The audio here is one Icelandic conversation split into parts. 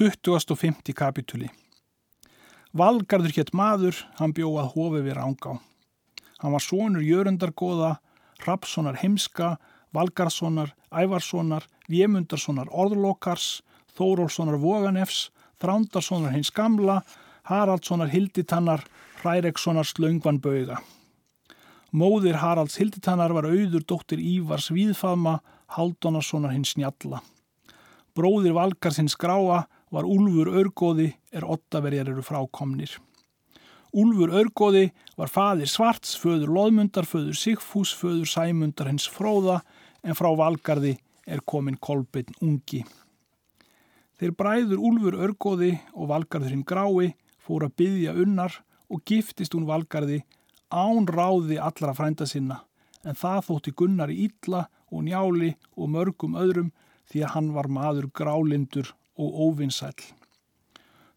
2050 kapituli Valgarður hétt maður, hann bjóð hófi við rángá. Hann var sonur Jörundargoða, Rapssonar heimska, Valgarssonar, Ævarssonar, Vémundarssonar orðlokars, Þórólssonar voganefs, Þrándarssonar hins gamla, Haraldssonar hilditannar, Hrærekssonar slöngvanböga. Móðir Haralds hilditannar var auður dóttir Ívars Víðfama, Haldonarssonar hins njalla. Bróðir Valgarsins gráa var Úlfur Örgóði er ottaverjar eru frákomnir. Úlfur Örgóði var fadir Svarts, föður Lóðmundar, föður Sigfús, föður Sæmundar hins fróða en frá Valgarði er komin Kolbeinn ungi. Þeir bræður Úlfur Örgóði og Valgarðurinn Grái fór að byggja unnar og giftist hún Valgarði án ráði allra frænda sinna en það þótti Gunnar í Ítla og Njáli og mörgum öðrum því að hann var maður grálindur og óvinnsæl.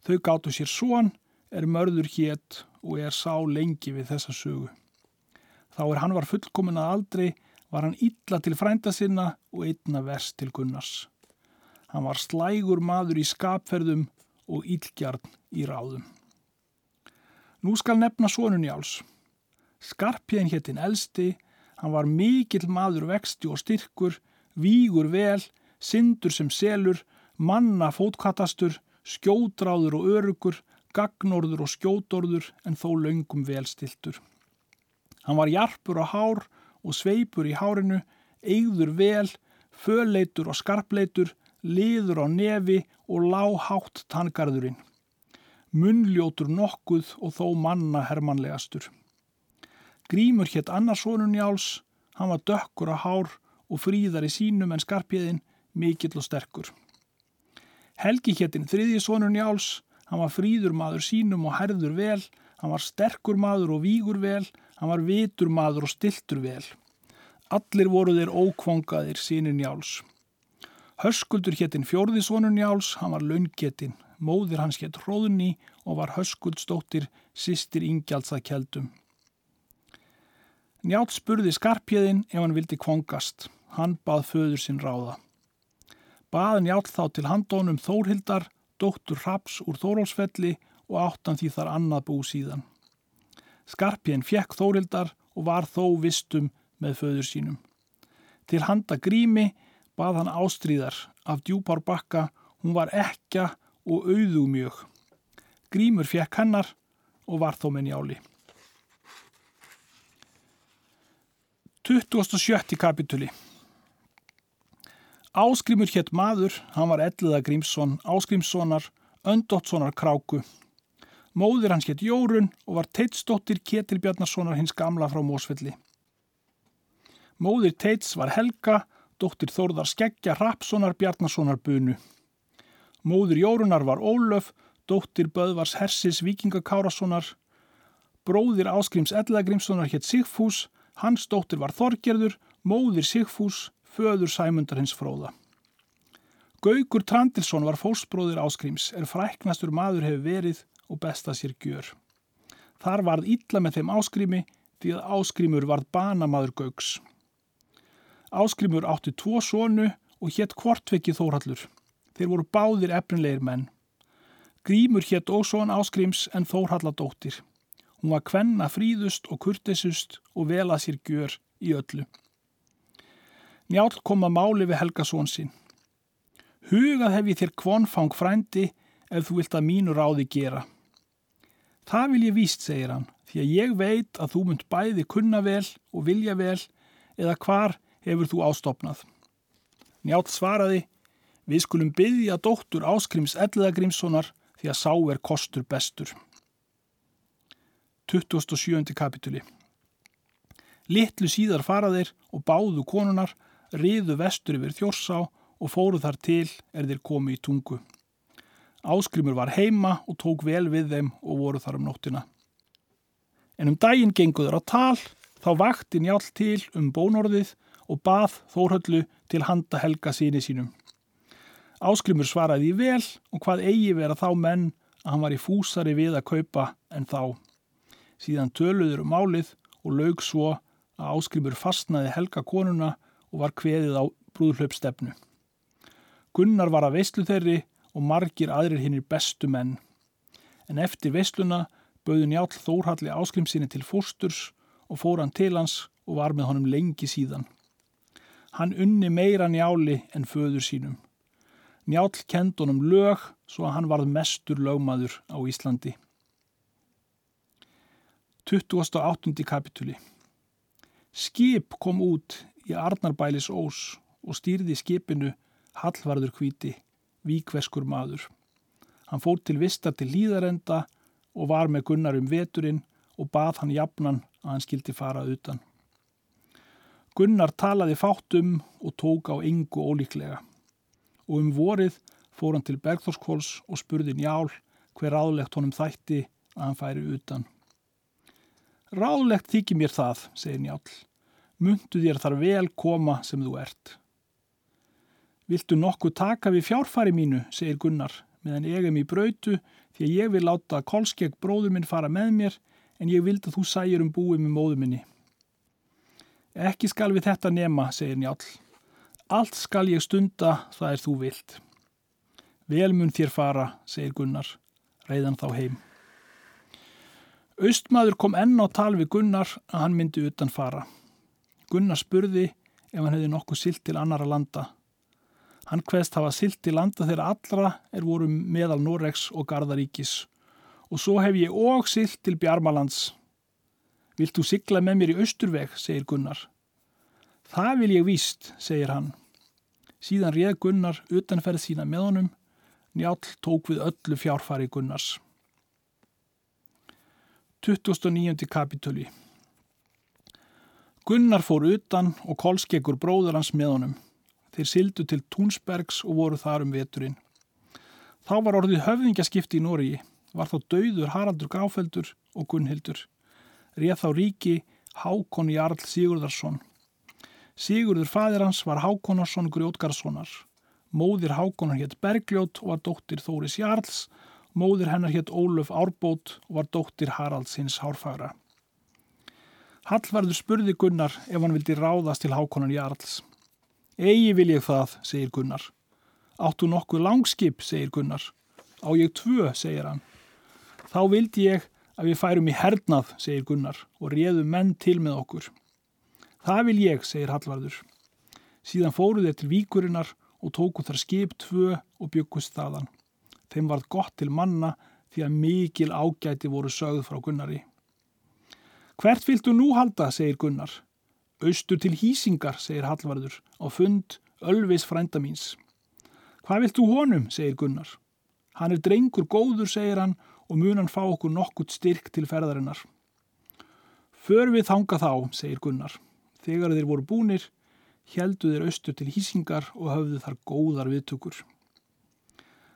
Þau gáttu sér svon, er mörður hétt og er sá lengi við þessa sögu. Þá er hann var fullkomin að aldrei, var hann illa til frænda sinna og einna vers til Gunnars. Hann var slægur maður í skapferðum og ílgjarn í ráðum. Nú skal nefna sonun Jáls. Skarpjæn héttin elsti, hann var mikill maður vexti og styrkur, vígur vel, syndur sem selur, manna fótkattastur, skjótráður og örugur, gagnorður og skjótorður en þó laungum velstiltur. Hann var jarpur á hár og sveipur í hárinu, eigður vel, föleitur og skarpleitur, liður á nefi og láhátt tangarðurinn. Munnljótur nokkuð og þó manna hermanlegastur. Grímur hétt annarsonun Jáls, hann var dökkur á hár og fríðar í sínum en skarpjeðin, mikill og sterkur. Helgi héttin þriðji sonur Njáls, hann var fríður maður sínum og herður vel, hann var sterkur maður og vígur vel, hann var vitur maður og stiltur vel. Allir voru þeir ókvangaðir sínir Njáls. Höskuldur héttin fjórði sonur Njáls, hann var laungetinn, móðir hans hétt Hróðni og var höskuldstóttir sýstir keldum. Njáls spurði skarpjeðinn ef hann vildi kvangast. Hann bað föður sinn ráða baðan jáll þá til handónum Þórhildar, dóttur Raps úr Þórólsfelli og áttan því þar annað bú síðan. Skarpjén fjekk Þórhildar og var þó vistum með föður sínum. Til handa grími bað hann ástríðar af djúpár bakka, hún var ekja og auðu mjög. Grímur fjekk hennar og var þó með njáli. 27. kapituli Áskrimur hétt maður, hann var Elliða Grímsson, Áskrimssonar, Öndóttssonar Kráku. Móðir hans hétt Jórun og var Teitsdóttir Ketil Bjarnarssonar hins gamla frá Mósfelli. Móðir Teits var Helga, dóttir Þórðar Skeggja Rapssonar Bjarnarssonar Bunu. Móðir Jórunar var Ólöf, dóttir Böðvars Hersis Vikingakárassonar. Bróðir Áskrims Elliða Grímssonar hétt Sigfús, hans dóttir var Þorgerður, móðir Sigfús, föður sæmundar hins fróða. Gaugur Trandilsson var fósbróðir áskrims, er fræknastur maður hefur verið og besta sér gjör. Þar varð illa með þeim áskrimi því að áskrimur varð banamaður Gaugs. Áskrimur átti tvo sonu og hétt Kvortveki Þórhallur. Þeir voru báðir efninleir menn. Grímur hétt ósón áskrims en Þórhalladóttir. Hún var kvenna fríðust og kurtisust og vel að sér gjör í öllu. Njál kom að máli við Helga són sín. Hugað hef ég þér kvonfang frændi ef þú vilt að mínu ráði gera. Það vil ég víst, segir hann, því að ég veit að þú munt bæði kunna vel og vilja vel eða hvar hefur þú ástopnað. Njál svaraði, við skulum byggja dóttur áskrims Elliðagrimssonar því að sá er kostur bestur. 27. kapituli Littlu síðar faraðir og báðu konunar riðu vestur yfir þjórsá og fóru þar til er þeir komi í tungu. Áskrimur var heima og tók vel við þeim og voru þar um nóttina. En um daginn genguður á tal, þá vakti njál til um bónorðið og bað Þórhöllu til handa helga síni sínum. Áskrimur svaraði í vel og hvað eigi vera þá menn að hann var í fúsari við að kaupa en þá. Síðan töluður um málið og laug svo að Áskrimur fastnaði helga konuna og var kveðið á brúðhlaup stefnu. Gunnar var að veistlu þeirri og margir aðrir hinnir bestu menn. En eftir veisluna bauði Njál Þórhalli áskrimsinni til fósturs og fór hann til hans og var með honum lengi síðan. Hann unni meira njáli en föður sínum. Njál kend honum lög svo að hann varð mestur lögmaður á Íslandi. 28. kapituli Skip kom út í Arnarbælis ós og stýrði skipinu Hallvarður hvíti, víkveskur maður. Hann fór til vistar til líðarenda og var með gunnar um veturinn og bað hann jafnan að hann skildi fara utan. Gunnar talaði fátt um og tók á yngu ólíklega og um vorið fór hann til Bergþórskóls og spurði njál hver ráðlegt honum þætti að hann færi utan. Ráðlegt þykir mér það, segir njál. Mundu þér þar vel koma sem þú ert. Viltu nokkuð taka við fjárfari mínu, segir Gunnar, meðan ég er mér brautu því að ég vil láta kolskegg bróður minn fara með mér en ég vild að þú sæjur um búið með móðu minni. Ekki skal við þetta nema, segir Njál. Allt skal ég stunda, það er þú vilt. Velmun þér fara, segir Gunnar, reyðan þá heim. Austmaður kom enn á tal við Gunnar að hann myndi utan fara. Gunnar spurði ef hann hefði nokkuð silt til annara landa. Hann hveðst hafa silt til landa þegar allra er voru meðal Noregs og Gardaríkis og svo hef ég og silt til Bjarmalands. Vilt þú sigla með mér í austurveg, segir Gunnar. Það vil ég víst, segir hann. Síðan réð Gunnar utanferð sína með honum, njál tók við öllu fjárfari Gunnars. 29. kapitöli Gunnar fór utan og kolskeggur bróður hans með honum. Þeir sildu til Túnsbergs og voru þar um veturinn. Þá var orðið höfðingjaskipti í Nóriði var þá dauður Haraldur Gráfeldur og Gunnhildur. Réð þá ríki Hákon Jarl Sigurðarsson. Sigurður fadir hans var Hákonarsson Grjótgarssonar. Móðir Hákonar hétt Bergljót og var dóttir Þóris Jarls. Móðir hennar hétt Óluf Árbót og var dóttir Haralds hins Hárfagra. Hallvarður spurði Gunnar ef hann vildi ráðast til Hákonar Jarls. Egi vil ég það, segir Gunnar. Áttu nokkuð langskip, segir Gunnar. Á ég tvö, segir hann. Þá vildi ég að við færum í hernað, segir Gunnar, og réðum menn til með okkur. Það vil ég, segir Hallvarður. Síðan fóruð þeir til víkurinnar og tóku þar skip tvö og byggust þaðan. Þeim varð gott til manna því að mikil ágæti voru sögð frá Gunnari. Hvert viltu nú halda, segir Gunnar. Austur til hýsingar, segir Hallvarður, á fund Ölvis frænda míns. Hvað viltu honum, segir Gunnar. Hann er drengur góður, segir hann, og mun hann fá okkur nokkurt styrk til ferðarinnar. För við þanga þá, segir Gunnar. Þegar þeir voru búnir, heldu þeir austur til hýsingar og höfðu þar góðar viðtökur.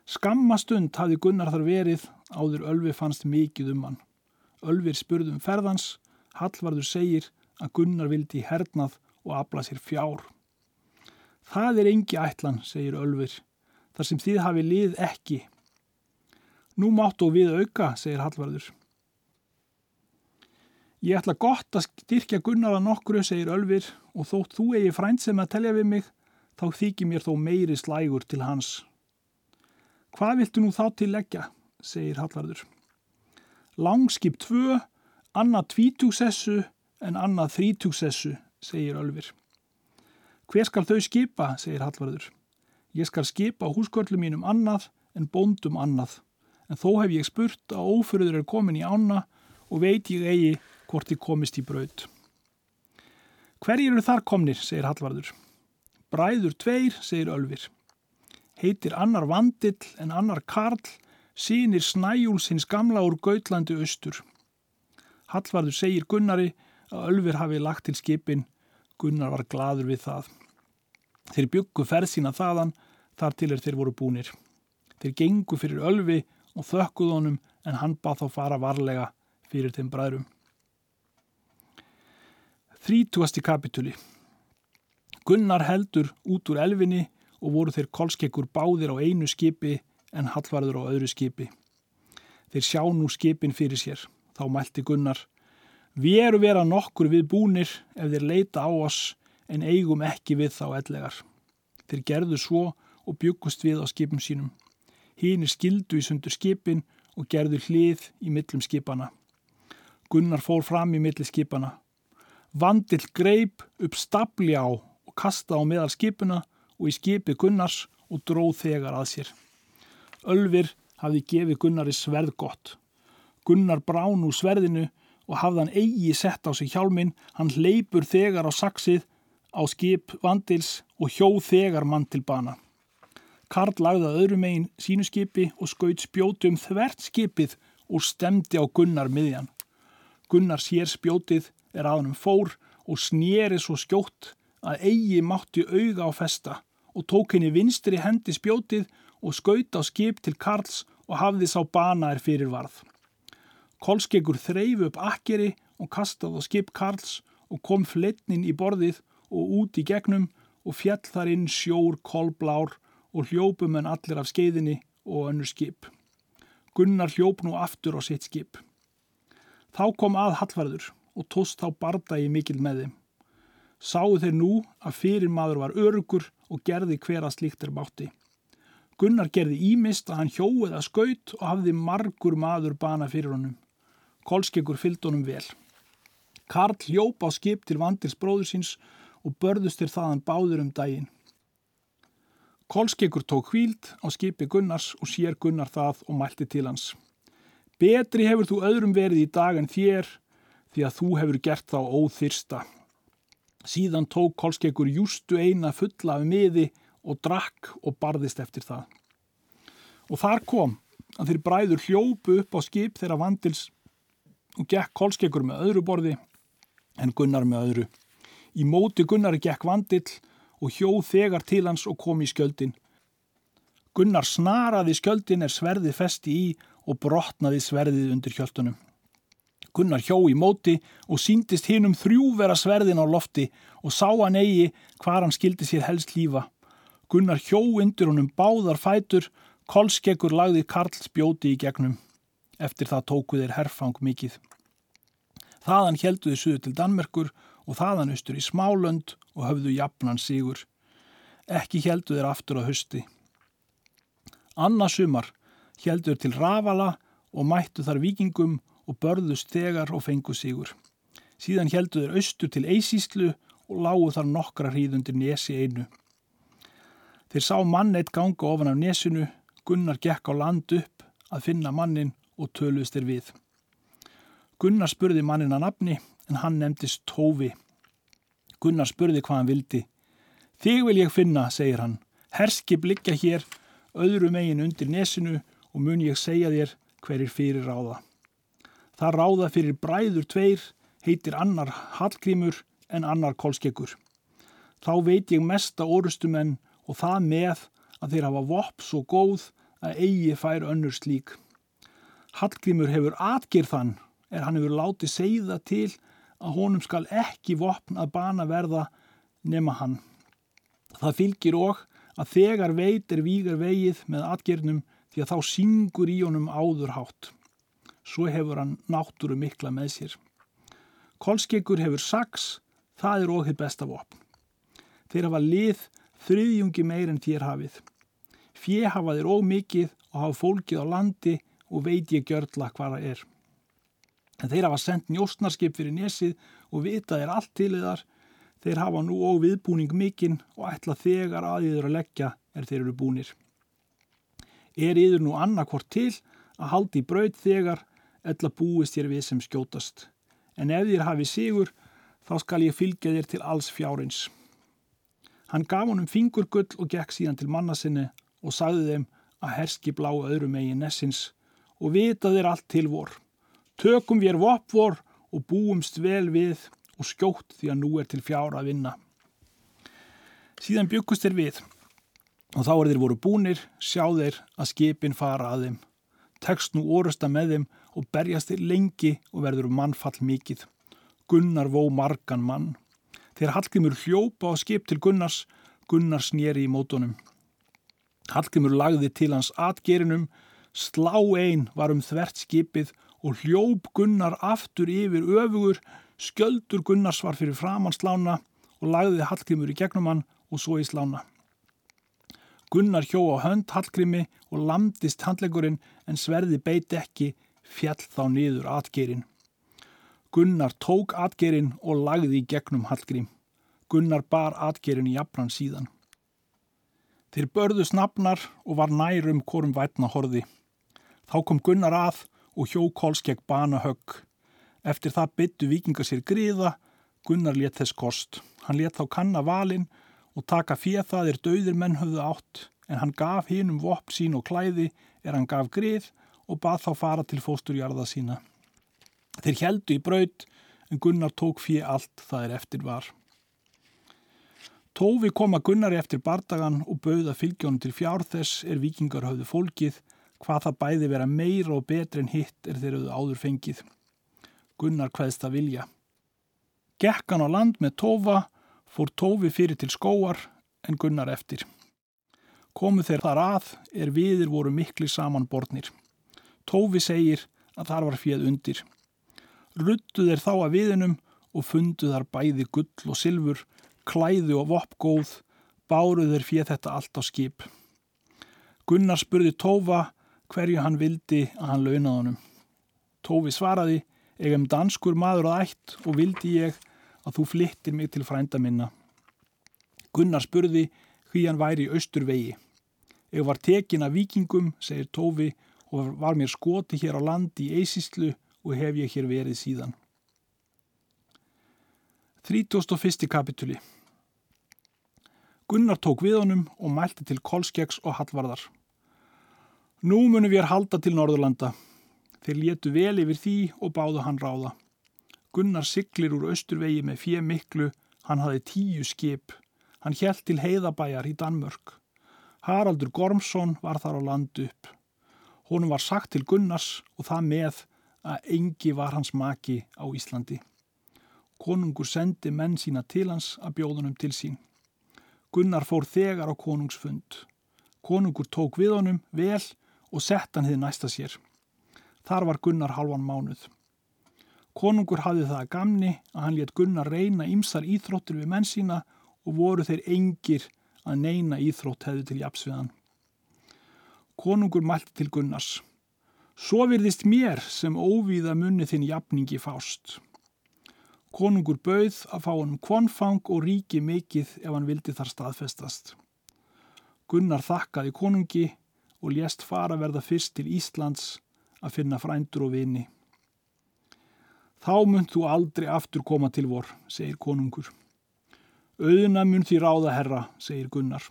Skamma stund hafi Gunnar þar verið, áður Ölvi fannst mikið um hann. Ölvir spurðum ferðans, Hallvarður segir að Gunnar vildi í hernað og afla sér fjár. Það er engi ætlan, segir Ölvir, þar sem þið hafi lið ekki Nú máttu við auka, segir Hallvarður. Ég ætla gott að styrkja Gunnar að nokkru, segir Ölfir, og þótt þú eigi frænt sem að telja við mig, þá þykir mér þó meiri slægur til hans. Hvað viltu nú þá til leggja, segir Hallvarður. Langskip 2, annað tvítúksessu en annað þrítúksessu, segir Ölfir. Hver skal þau skipa, segir Hallvarður. Ég skal skipa húskörlum mínum annað en bóndum annað en þó hef ég spurt að ófyrður er komin í ána og veit ég eigi hvort þið komist í braud. Hverjir eru þar komnir, segir Hallvarður. Bræður tveir, segir Ölfir. Heitir annar Vandill en annar Karl, sínir Snæjúls hins gamla úr Gautlandi austur. Hallvarður segir Gunnari að Ölfir hafi lagt til skipin, Gunnar var gladur við það. Þeir byggu ferð sína þaðan, þar til er þeir voru búnir. Þeir gengu fyrir Ölfi og þökkuð honum en hann bað þá fara varlega fyrir þeim bræðrum. Þrítúasti kapituli Gunnar heldur út úr elfinni og voru þeir kolskekkur báðir á einu skipi en hallvarður á öðru skipi. Þeir sjá nú skipin fyrir sér. Þá mælti Gunnar Við eru vera nokkur við búnir ef þeir leita á oss en eigum ekki við þá ellegar. Þeir gerðu svo og byggust við á skipum sínum. Hínir skildu í sundur skipin og gerðu hlið í millum skipana. Gunnar fór fram í milli skipana. Vandill greip upp stabli á og kasta á meðal skipuna og í skipi Gunnars og dróð þegar að sér. Ölfir hafði gefið Gunnari sverð gott. Gunnar brán úr sverðinu og hafði hann eigi sett á sig hjálmin, hann leipur þegar á saksið á skip vandils og hjóð þegar mann til bana. Karl lagði að öðru megin sínu skipi og skaut spjóti um þvert skipið og stemdi á Gunnar miðjan. Gunnar sér spjótið er að hann fór og snýri svo skjótt að eigi mátti auga á festa og tók henni vinstri hendi spjótið og skaut á skip til Karls og hafði sá banaðir fyrir varð. Kolskeggur þreyf upp akkeri og kastað á skip Karls og kom fletnin í borðið og út í gegnum og fjall þar inn sjór kolblár og hljópum en allir af skeiðinni og önnur skip. Gunnar hljóp nú aftur á sitt skip. Þá kom að Hallvarður og tóst þá bardagi mikil með þeim. Sáu þeir nú að fyrir maður var örugur og gerði hver að slíkt er bátti. Gunnar gerði ímist að hann hjóið að skaut og hafði margur maður bana fyrir honum. Kolskeggur fylgd honum vel. Karl hljóp á skip til vandils bróður síns og börðust til þaðan báður um daginn. Kolskeggur tók hvíld á skipi Gunnars og sér Gunnar það og mælti til hans. Betri hefur þú öðrum verið í dag en þér því að þú hefur gert þá óþyrsta. Síðan tók Kolskeggur jústu eina fulla af miði og drakk og barðist eftir það. Og þar kom að þeir bræður hljópu upp á skip þeirra vandils og gekk Kolskeggur með öðru borði en Gunnar með öðru. Í móti Gunnar gekk vandill og hjóð þegar til hans og kom í skjöldin. Gunnar snaraði skjöldin er sverði festi í og brotnaði sverðið undir kjöldunum. Gunnar hjó í móti og síndist hinn um þrjú vera sverðin á lofti og sá hann eigi hvar hann skildi sér helst lífa. Gunnar hjó undir honum báðar fætur, kolskeggur lagði Karl spjóti í gegnum. Eftir það tóku þeir herfang mikið. Þaðan helduði suðu til Danmerkur og þaðan austur í Smálönd og höfðu jafnan sigur. Ekki helduði þeir aftur á hösti. Anna sumar helduður til Ravala og mættu þar vikingum og börðust þegar og fengu sigur. Síðan helduður austur til Eisíslu og lágu þar nokkra hríðundir nesi einu. Þeir sá mann eitt ganga ofan af nesinu, Gunnar gekk á land upp að finna mannin og töluðist er við. Gunnar spurði mannin að nafni en hann nefndist Tófi. Gunnar spurði hvað hann vildi. Þig vil ég finna, segir hann. Herski blikja hér, öðru megin undir nesinu og mun ég segja þér hverjir fyrir ráða. Það ráða fyrir bræður tveir, heitir annar Hallgrímur en annar Kolskeggur. Þá veit ég mesta orustumenn og það með að þeir hafa vopp svo góð að eigi fær önnur slík. Hallgrímur hefur atgerð þann er hann hefur látið segða til að honum skal ekki vopn að bana verða nema hann. Það fylgir og að þegar veit er vígar vegið með atgerðnum því að þá syngur í honum áðurhátt. Svo hefur hann náttúru mikla með sér. Kolskeggur hefur saks, það er og þitt besta vopn. Þeir hafa lið þriðjungi meir en þér hafið. Fjö hafa þeir ómikið og hafa fólkið á landi og veit ég gjörla hvað það er. En þeir hafa sendt njóstnarskip fyrir nesið og vita þeir allt til þar. Þeir hafa nú og viðbúning mikinn og ætla þegar að þið eru að leggja er þeir eru búnir. Er yður nú annarkvort til að haldi braut þegar eðla búist þér við sem skjótast. En ef þér hafi sigur þá skal ég fylgja þér til alls fjárins. Hann gaf honum fingurgull og gekk síðan til manna sinni og sagði þeim að herski blá öðrum megin nessins og vita þér allt til vor. Tökum við vopp vor og búumst vel við og skjótt því að nú er til fjára að vinna. Síðan byggust þeir við og þá er þeir voru búnir, sjá þeir að skipin fara að þeim. Tekst nú orusta með þeim og berjast þeir lengi og verður mannfall mikið. Gunnar vó margan mann. Þeir Hallgrimur hljópa á skip til Gunnars, Gunnar snýri í mótonum. Hallgrimur lagði til hans atgerinum Slá einn var um þvert skipið og hljóp Gunnar aftur yfir öfugur, sköldur Gunnars var fyrir framann slána og lagði Hallgrimur í gegnum hann og svo í slána. Gunnar hjó á hönd Hallgrími og lamdist handlegurinn en sverði beiti ekki fjall þá niður atgerinn. Gunnar tók atgerinn og lagði í gegnum Hallgrím. Gunnar bar atgerinn í jafnan síðan. Þeir börðu snabnar og var nærum korum vætna horði. Þá kom Gunnar að og hjó kolskegg bana högg. Eftir það byttu vikingar sér griða, Gunnar let þess kost. Hann let þá kanna valin og taka fjöð það er dauðir menn höfðu átt en hann gaf hinn um vopp sín og klæði er hann gaf grið og bað þá fara til fósturjarða sína. Þeir heldu í braud en Gunnar tók fjöð allt það er eftir var. Tófi koma Gunnari eftir bardagan og bauða fylgjónum til fjár þess er vikingar höfðu fólkið hvað það bæði vera meira og betri en hitt er þeir höfðu áður fengið. Gunnar hvaðst að vilja. Gekkan á land með Tófa fór Tófi fyrir til skóar en Gunnar eftir. Komu þeir þar að er viðir voru mikli saman borðnir. Tófi segir að þar var fjöð undir. Ruttu þeir þá að viðinum og fundu þar bæði gull og silfur, klæðu og voppgóð, báruð þeir fjöð þetta allt á skip. Gunnar spurði Tófa hverju hann vildi að hann launaði honum. Tófi svaraði, eigum danskur maður að ætt og vildi ég að þú flittir mig til frænda minna. Gunnar spurði hví hann væri í austurvegi. Ég var tekin af vikingum, segir Tófi, og var mér skoti hér á landi í Eisíslu og hef ég hér verið síðan. 31. kapituli Gunnar tók við honum og mælti til Kolskeks og Hallvarðar. Nú munum við halda til Norðurlanda. Þeir létu vel yfir því og báðu hann ráða. Gunnar siglir úr austurvegi með fjö miklu, hann hafi tíu skip. Hann hjælt til heiðabæjar í Danmörk. Haraldur Gormsson var þar á landu upp. Honum var sagt til Gunnars og það með að engi var hans maki á Íslandi. Konungur sendi menn sína til hans að bjóðunum til sín. Gunnar fór þegar á konungsfund. Konungur tók við honum vel og sett hann þið næsta sér. Þar var Gunnar halvan mánuð. Konungur hafði það að gamni að hann létt Gunnar reyna ímsar íþróttur við menn sína og voru þeir engir að neina íþrótt hefði til japsviðan. Konungur mælti til Gunnars. Svo virðist mér sem óvíða munni þinn jafningi fást. Konungur bauð að fá honum konfang og ríki mikið ef hann vildi þar staðfestast. Gunnar þakkaði konungi og lést fara verða fyrst til Íslands að finna frændur og vini. Þá mun þú aldrei aftur koma til vor, segir konungur. Auðuna mun því ráða herra, segir Gunnar.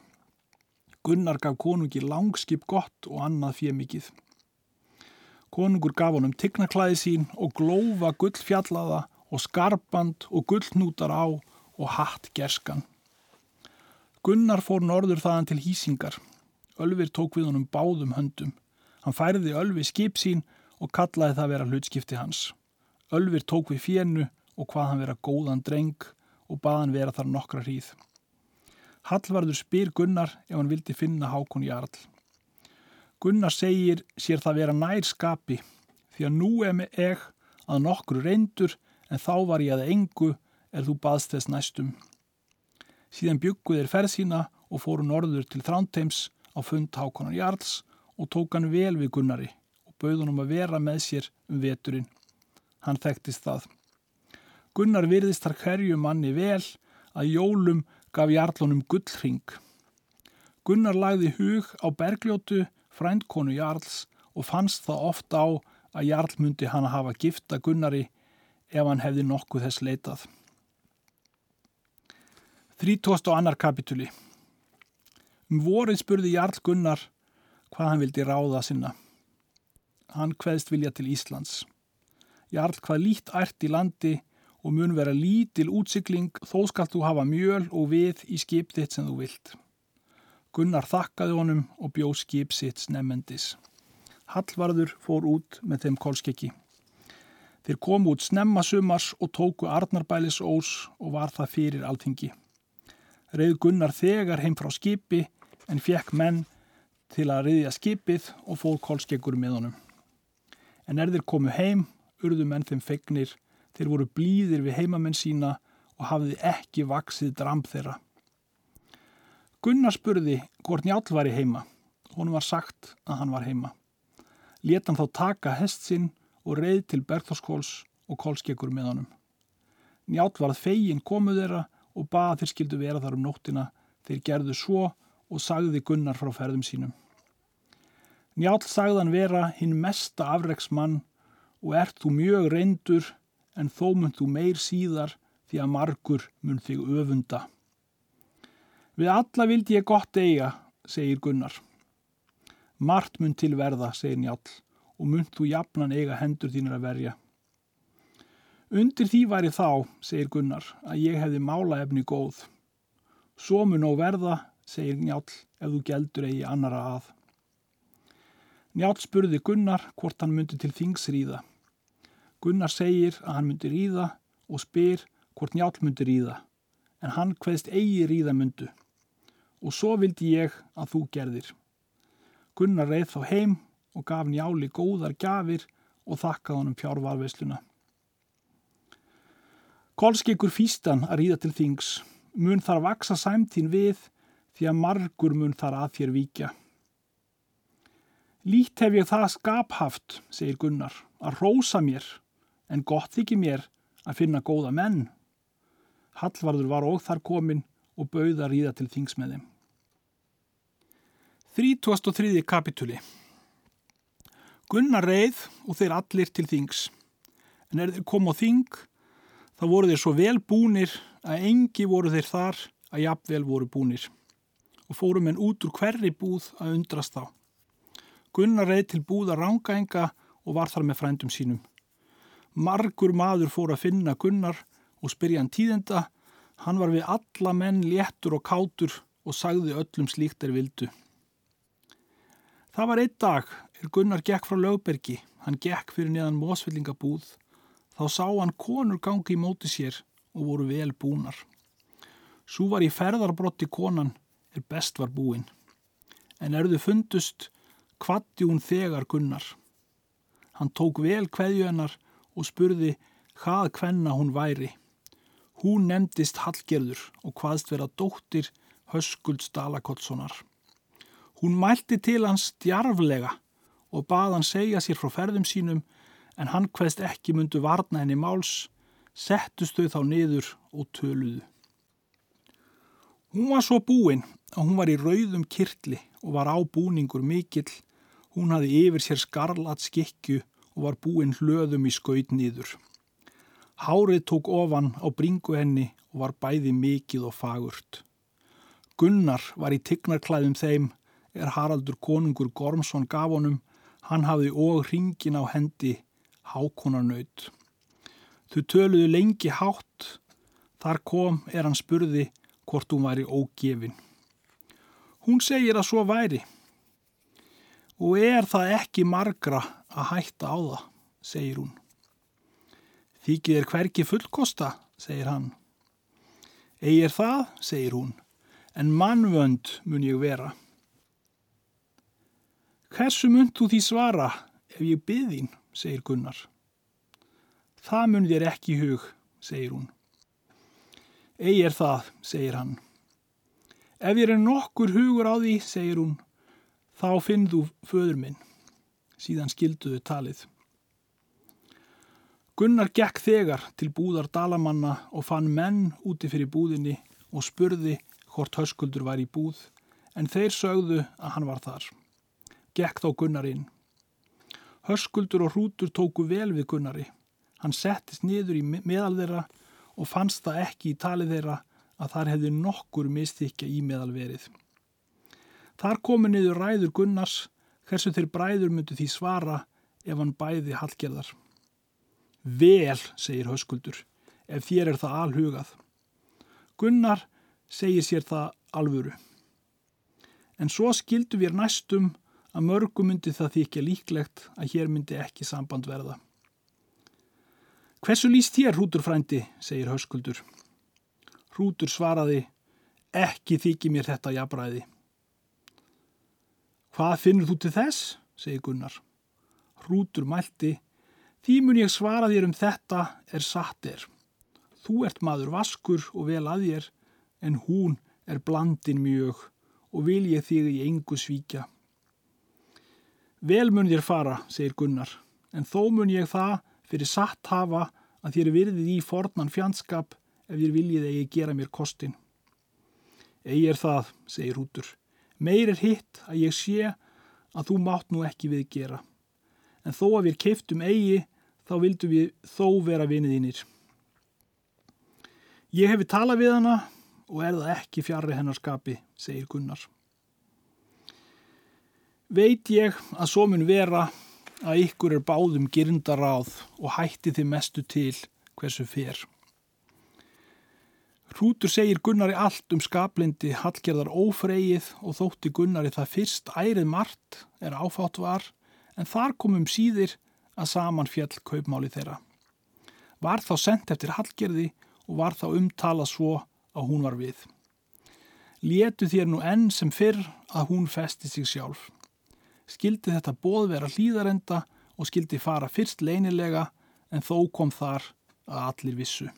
Gunnar gaf konungi langskip gott og annað fjemikið. Konungur gaf honum tignaklæði sín og glófa gullfjallaða og skarband og gullnútar á og hatt gerskan. Gunnar fór norður þaðan til hýsingar. Ölfir tók við honum báðum höndum. Hann færði Ölfi skip sín og kallaði það vera hlutskipti hans. Ölfir tók við fjennu og hvað hann vera góðan dreng og bað hann vera þar nokkra hríð. Hallvarður spyr Gunnar ef hann vildi finna Hákon Jarl. Gunnar segir sér það vera nær skapi því að nú er með eg að nokkru reyndur en þá var ég að engu er þú baðst þess næstum. Síðan bygguð er ferð sína og fóru norður til Þránteims á fund Hákonar Jarls og tók hann vel við Gunnari og bauð hann um að vera með sér um veturinn. Hann þekktist það. Gunnar virðist þar hverju manni vel að jólum gaf Jarlunum gullring. Gunnar lagði hug á bergljótu frændkonu Jarls og fannst það ofta á að Jarl myndi hann að hafa gifta Gunnari ef hann hefði nokkuð þess leitað. 30. annar kapituli Um vorið spurði Jarl Gunnar hvað hann vildi ráða sinna. Hann hveðst vilja til Íslands. Jarl hvað lít ært í landi og mun vera lítil útsikling þó skalt þú hafa mjöl og við í skip þitt sem þú vilt. Gunnar þakkaði honum og bjó skip sitt snemmendis. Hallvarður fór út með þeim kólskeki. Þeir komu út snemma sumars og tóku Arnarbælis ós og var það fyrir alþingi. Reið Gunnar þegar heim frá skipi en fekk menn til að riðja skipið og fór kólskekur með honum. En er þeir komu heim urðu menn þeim fegnir, þeir voru blíðir við heimamenn sína og hafði ekki vaksið dramb þeirra. Gunnar spurði hvort njál var í heima. Hún var sagt að hann var heima. Let hann þá taka hest sinn og reið til Bergþórskóls og kólskekkur með honum. Njál varð fegin komuð þeirra og bað þeir skildu vera þar um nóttina. Þeir gerðu svo og sagði Gunnar frá ferðum sínum. Njál sagðan vera hinn mesta afreiksmann og ert þú mjög reyndur en þó mun þú meir síðar því að margur mun þig öfunda. Við alla vildi ég gott eiga, segir Gunnar. Mart mun til verða, segir Njál, og mun þú jafnan eiga hendur þínir að verja. Undir því væri þá, segir Gunnar, að ég hefði mála efni góð. Svo mun á verða, segir Njál, ef þú geldur eigi annara að. Njál spurði Gunnar hvort hann myndi til þings ríða. Gunnar segir að hann myndi ríða og spyr hvort Njál myndi ríða, en hann hveðst eigi ríða myndu og svo vildi ég að þú gerðir. Gunnar reið þá heim og gaf njáli góðar gafir og þakkaði honum fjárvarveisluna. Kolskeikur fýstan að ríða til þings mun þar vaksa sæmtín við því að margur mun þar að þér víkja. Lít hef ég það skaphaft, segir Gunnar, að rósa mér, en gott þykir mér að finna góða menn. Hallvarður var og þar komin og bauða ríða til þings með þeim. 33. kapitúli Gunnar reið og þeir allir til þings. En er þeir kom á þing, þá voru þeir svo vel búnir að engi voru þeir þar að jafnvel voru búnir. Og fórum en út úr hverri búð að undrast þá. Gunnar reið til búða rángaenga og var þar með frændum sínum. Margur maður fór að finna Gunnar og spyrja hann tíðenda Hann var við alla menn léttur og kátur og sagði öllum slíkt er vildu. Það var einn dag er Gunnar gekk frá lögbergi. Hann gekk fyrir neðan mósvillingabúð. Þá sá hann konur gangi í móti sér og voru vel búnar. Sú var í ferðarbrotti konan er best var búin. En erðu fundust kvatti hún þegar Gunnar. Hann tók vel kveðju hennar og spurði hvað kvenna hún væri. Hún nefndist Hallgerður og hvaðst vera dóttir Höskulds Dalakotssonar. Hún mælti til hans djarflega og bað hann segja sér frá ferðum sínum en hann hvaðst ekki myndu varna henni máls, settust þau þá niður og töluðu. Hún var svo búinn að hún var í rauðum kirtli og var ábúningur mikill. Hún hafi yfir sér skarlat skikju og var búinn hlöðum í skaut nýður. Hárið tók ofan á bringu henni og var bæði mikið og fagurt. Gunnar var í tignarklæðum þeim er Haraldur konungur Gormsson gaf honum, hann hafði og ringin á hendi hákonarnaut. Þau töluðu lengi hátt, þar kom er hann spurði hvort hún væri ógefin. Hún segir að svo væri og er það ekki margra að hætta á það, segir hún. Þykir er hverki fullkosta, segir hann. Egir það, segir hún, en mannvönd mun ég vera. Hversu mun þú því svara ef ég byðin, segir Gunnar. Það mun þér ekki hug, segir hún. Egir það, segir hann. Ef ég er nokkur hugur á því, segir hún, þá finn þú föður minn. Síðan skilduðu talið. Gunnar gekk þegar til búðar dalamanna og fann menn úti fyrir búðinni og spurði hvort höskuldur var í búð en þeir sögðu að hann var þar. Gekk þá Gunnar inn. Höskuldur og hrútur tóku vel við Gunnari. Hann settist niður í meðal þeirra og fannst það ekki í talið þeirra að þar hefði nokkur mistikja í meðalverið. Þar komu niður ræður Gunnars hversu þeir bræður myndu því svara ef hann bæði hallgerðar. Vel, segir höskuldur, ef þér er það alhugað. Gunnar segir sér það alvöru. En svo skildu við næstum að mörgu myndi það ekki líklegt að hér myndi ekki samband verða. Hversu líst þér, Hrútur frændi, segir höskuldur. Hrútur svaraði, ekki þykir mér þetta jafnræði. Hvað finnur þú til þess, segir Gunnar. Hrútur mælti, Því mun ég svara þér um þetta er satt er. Þú ert maður vaskur og vel að þér en hún er blandin mjög og vil ég þig í engu svíkja. Vel mun þér fara, segir Gunnar, en þó mun ég það fyrir satt hafa að þér virðið í fornan fjandskap ef þér viljið eigi gera mér kostin. Egi er það, segir Rútur, meir er hitt að ég sé að þú mátt nú ekki við gera, en þó að við keiftum eigi þá vildum við þó vera viniðínir. Ég hefi talað við hana og er það ekki fjarrri hennar skapi, segir Gunnar. Veit ég að svo mun vera að ykkur er báðum girndaráð og hætti þið mestu til hversu fer. Hrútur segir Gunnari allt um skaplindi hallgerðar ófreyið og þótti Gunnari það fyrst ærið margt er áfátt var en þar komum síðir að saman fjall kaupmáli þeirra. Var þá sendt eftir hallgerði og var þá umtalað svo að hún var við. Létu þér nú enn sem fyrr að hún festi sig sjálf. Skildi þetta bóð vera hlýðarenda og skildi fara fyrst leinilega en þó kom þar að allir vissu.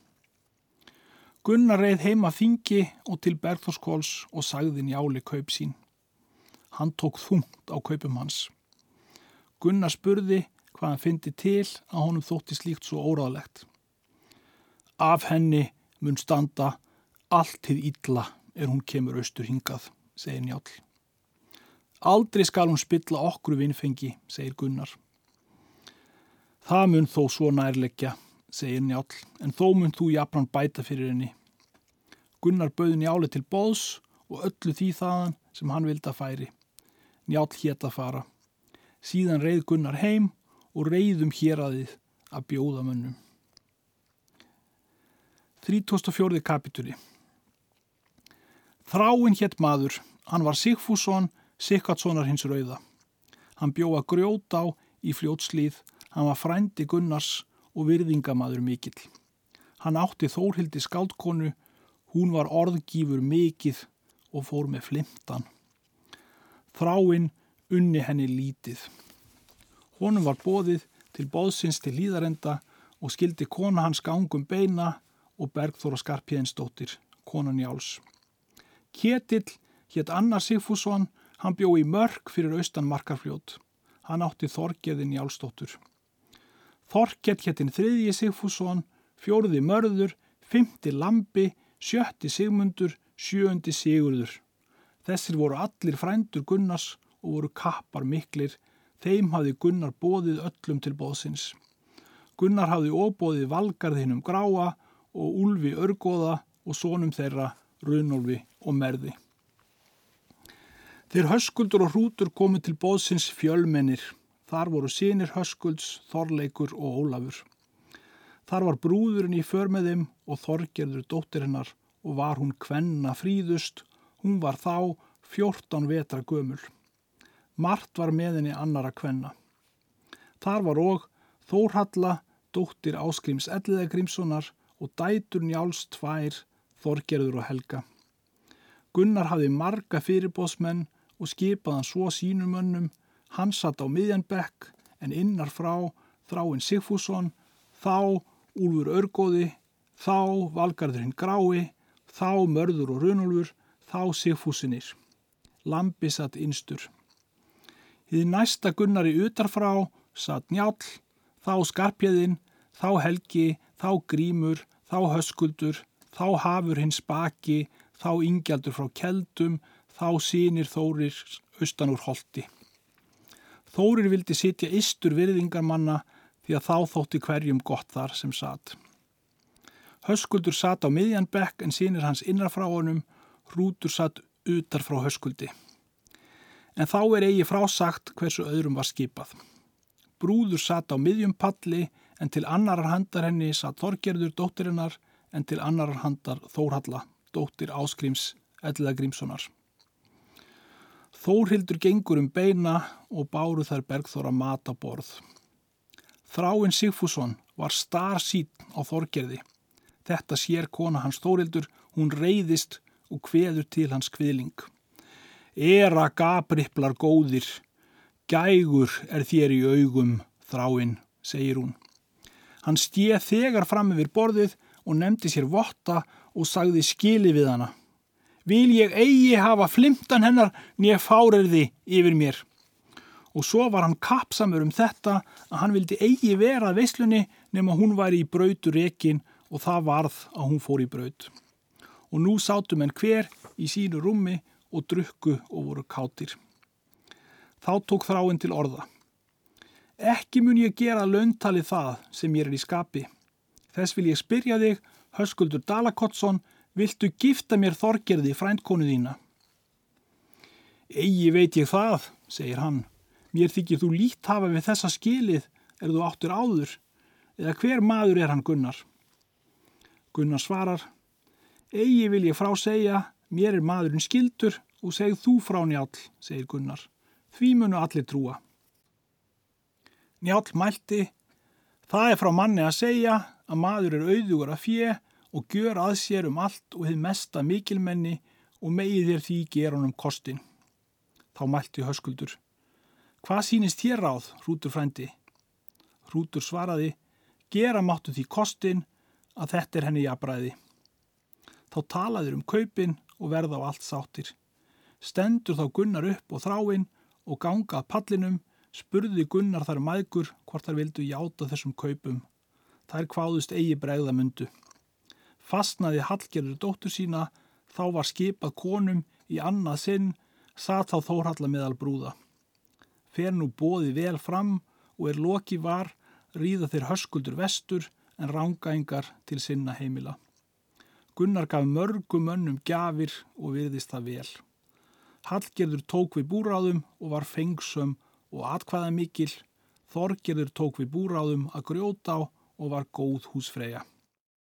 Gunnar reið heima þingi og til Bergþórskóls og sagði njáli kaup sín. Hann tók þungt á kaupum hans. Gunnar spurði hvað hann fyndi til að honum þótti slíkt svo óráðlegt. Af henni mun standa allt til ítla er hún kemur austur hingað, segir Njál. Aldrei skal hún spilla okkur vinnfengi, segir Gunnar. Það mun þó svo nærleggja, segir Njál, en þó mun þú jafnan bæta fyrir henni. Gunnar bauði Njáli til bóðs og öllu því þaðan sem hann vildi að færi. Njál hétt að fara. Síðan reið Gunnar heim og reyðum hér aðið að bjóða mönnum. 34. kapitúri Þráinn hétt maður, hann var Sigfússon, Sikkatssonar hins rauða. Hann bjóða grjót á í fljótslíð, hann var frændi Gunnars og virðingamaður mikill. Hann átti þórhildi skáldkonu, hún var orðgífur mikill og fór með flimtan. Þráinn unni henni lítið. Honum var bóðið til bóðsins til líðarenda og skildi kona hans gangum beina og Bergþóra Skarpjænsdóttir, konan Jáls. Ketill hétt Anna Sigfússon, hann bjó í mörg fyrir austan markarfljót. Hann átti Þorgerðin Jálsdóttur. Þorgert héttin þriðji Sigfússon, fjóruði mörður, fymti lambi, sjötti sigmundur, sjöundi sigurður. Þessir voru allir frændur Gunnars og voru kappar miklir Þeim hafði Gunnar bóðið öllum til bóðsins. Gunnar hafði óbóðið valgarðinum gráa og úlfi örgóða og sónum þeirra runolfi og merði. Þeir höskuldur og hrútur komið til bóðsins fjölmennir. Þar voru sínir höskulds, þorleikur og ólafur. Þar var brúðurinn í förmeðim og þorgerður dóttirinnar og var hún kvenna fríðust. Hún var þá fjórtán vetra gömul. Mart var með henni annara kvenna. Þar var og Þórhalla, dóttir Áskrims Elliða Grímssonar og dætur Njáls tvær, Þorgerður og Helga. Gunnar hafði marga fyrirbóðsmenn og skipaðan svo sínumönnum, hann satt á miðjanbekk en innar frá þráinn Sigfússon, þá Úlfur Örgóði, þá Valgarðurinn Grái, þá Mörður og Runulfur, þá Sigfúsinir. Lambi satt innstur. Hið næsta Gunnari utarfrá satt njál, þá skarpjeðinn, þá helgi, þá grímur, þá höskuldur, þá hafur hins baki, þá ingjaldur frá keldum, þá sínir þórir austan úr holti. Þórir vildi sitja istur virðingarmanna því að þá þótti hverjum gott þar sem satt. Höskuldur satt á miðjan bekk en sínir hans innra frá honum, hrútur satt utar frá höskuldi en þá er eigi frásagt hversu öðrum var skipað. Brúður satt á miðjum palli en til annarar handar henni satt Þorgerður dóttirinnar en til annarar handar Þórhalla, dóttir Áskrims Elliða Þórhildur gengur um beina og báru þær Bergþóra mat á borð. Þráinn Sigfússon var star sín á Þorgerði. Þetta sér kona hans Þórhildur, hún reyðist og kveður til hans kviðling. Era gabripplar góðir, gægur er þér í augum, þráinn, segir hún. Hann stíð þegar fram yfir borðið og nefndi sér votta og sagði skili við hana. Vil ég eigi hafa flimtan hennar nýja fáriði yfir mér. Og svo var hann kapsamur um þetta að hann vildi eigi vera að veislunni nema hún væri í brautu rekin og það varð að hún fór í braut. Og nú sátum henn hver í sínu rúmi og drukku og voru kátir. Þá tók þráinn til orða. Ekki mun ég gera löntali það sem ég er í skapi. Þess vil ég spyrja þig, höskuldur Dalakottsson, viltu gifta mér þorgerði frændkonu þína? Egi veit ég það, segir hann. Mér þykir þú lít hafa við þessa skilið er þú áttur áður, eða hver maður er hann Gunnar? Gunnar svarar, Egi vil ég frá segja, mér er maðurinn skildur og segð þú frá njál, segir Gunnar. Því munu allir trúa. Njál mælti, það er frá manni að segja að maður er auðugur að fjö og gjör að sér um allt og hefð mesta mikilmenni og megið þér því gera honum kostin. Þá mælti höskuldur. Hvað sínist þér ráð, hrútur frændi? Hrútur svaraði, gera máttu því kostin að þetta er henni jafnbræði. Þá talaður um kaupin og verða á allt sáttir. Stendur þá Gunnar upp og þráinn og gangað pallinum, spurði Gunnar þar maðgur hvort þar vildu játa þessum kaupum. Þær kváðust eigi bregða mundu. Fastnaði Hallgerður dóttur sína, þá var skipað konum í annað sinn, satt þá Þórhalla meðal brúða. Fer nú bóði vel fram og er loki var, ríða þeir höskuldur vestur en rángaengar til sinna heimila. Gunnar gaf mörgum önnum gafir og virðist það vel. Hallgerður tók við búráðum og var fengsum og atkvæða mikil. Þorgerður tók við búráðum að grjóta á og var góð húsfreyja.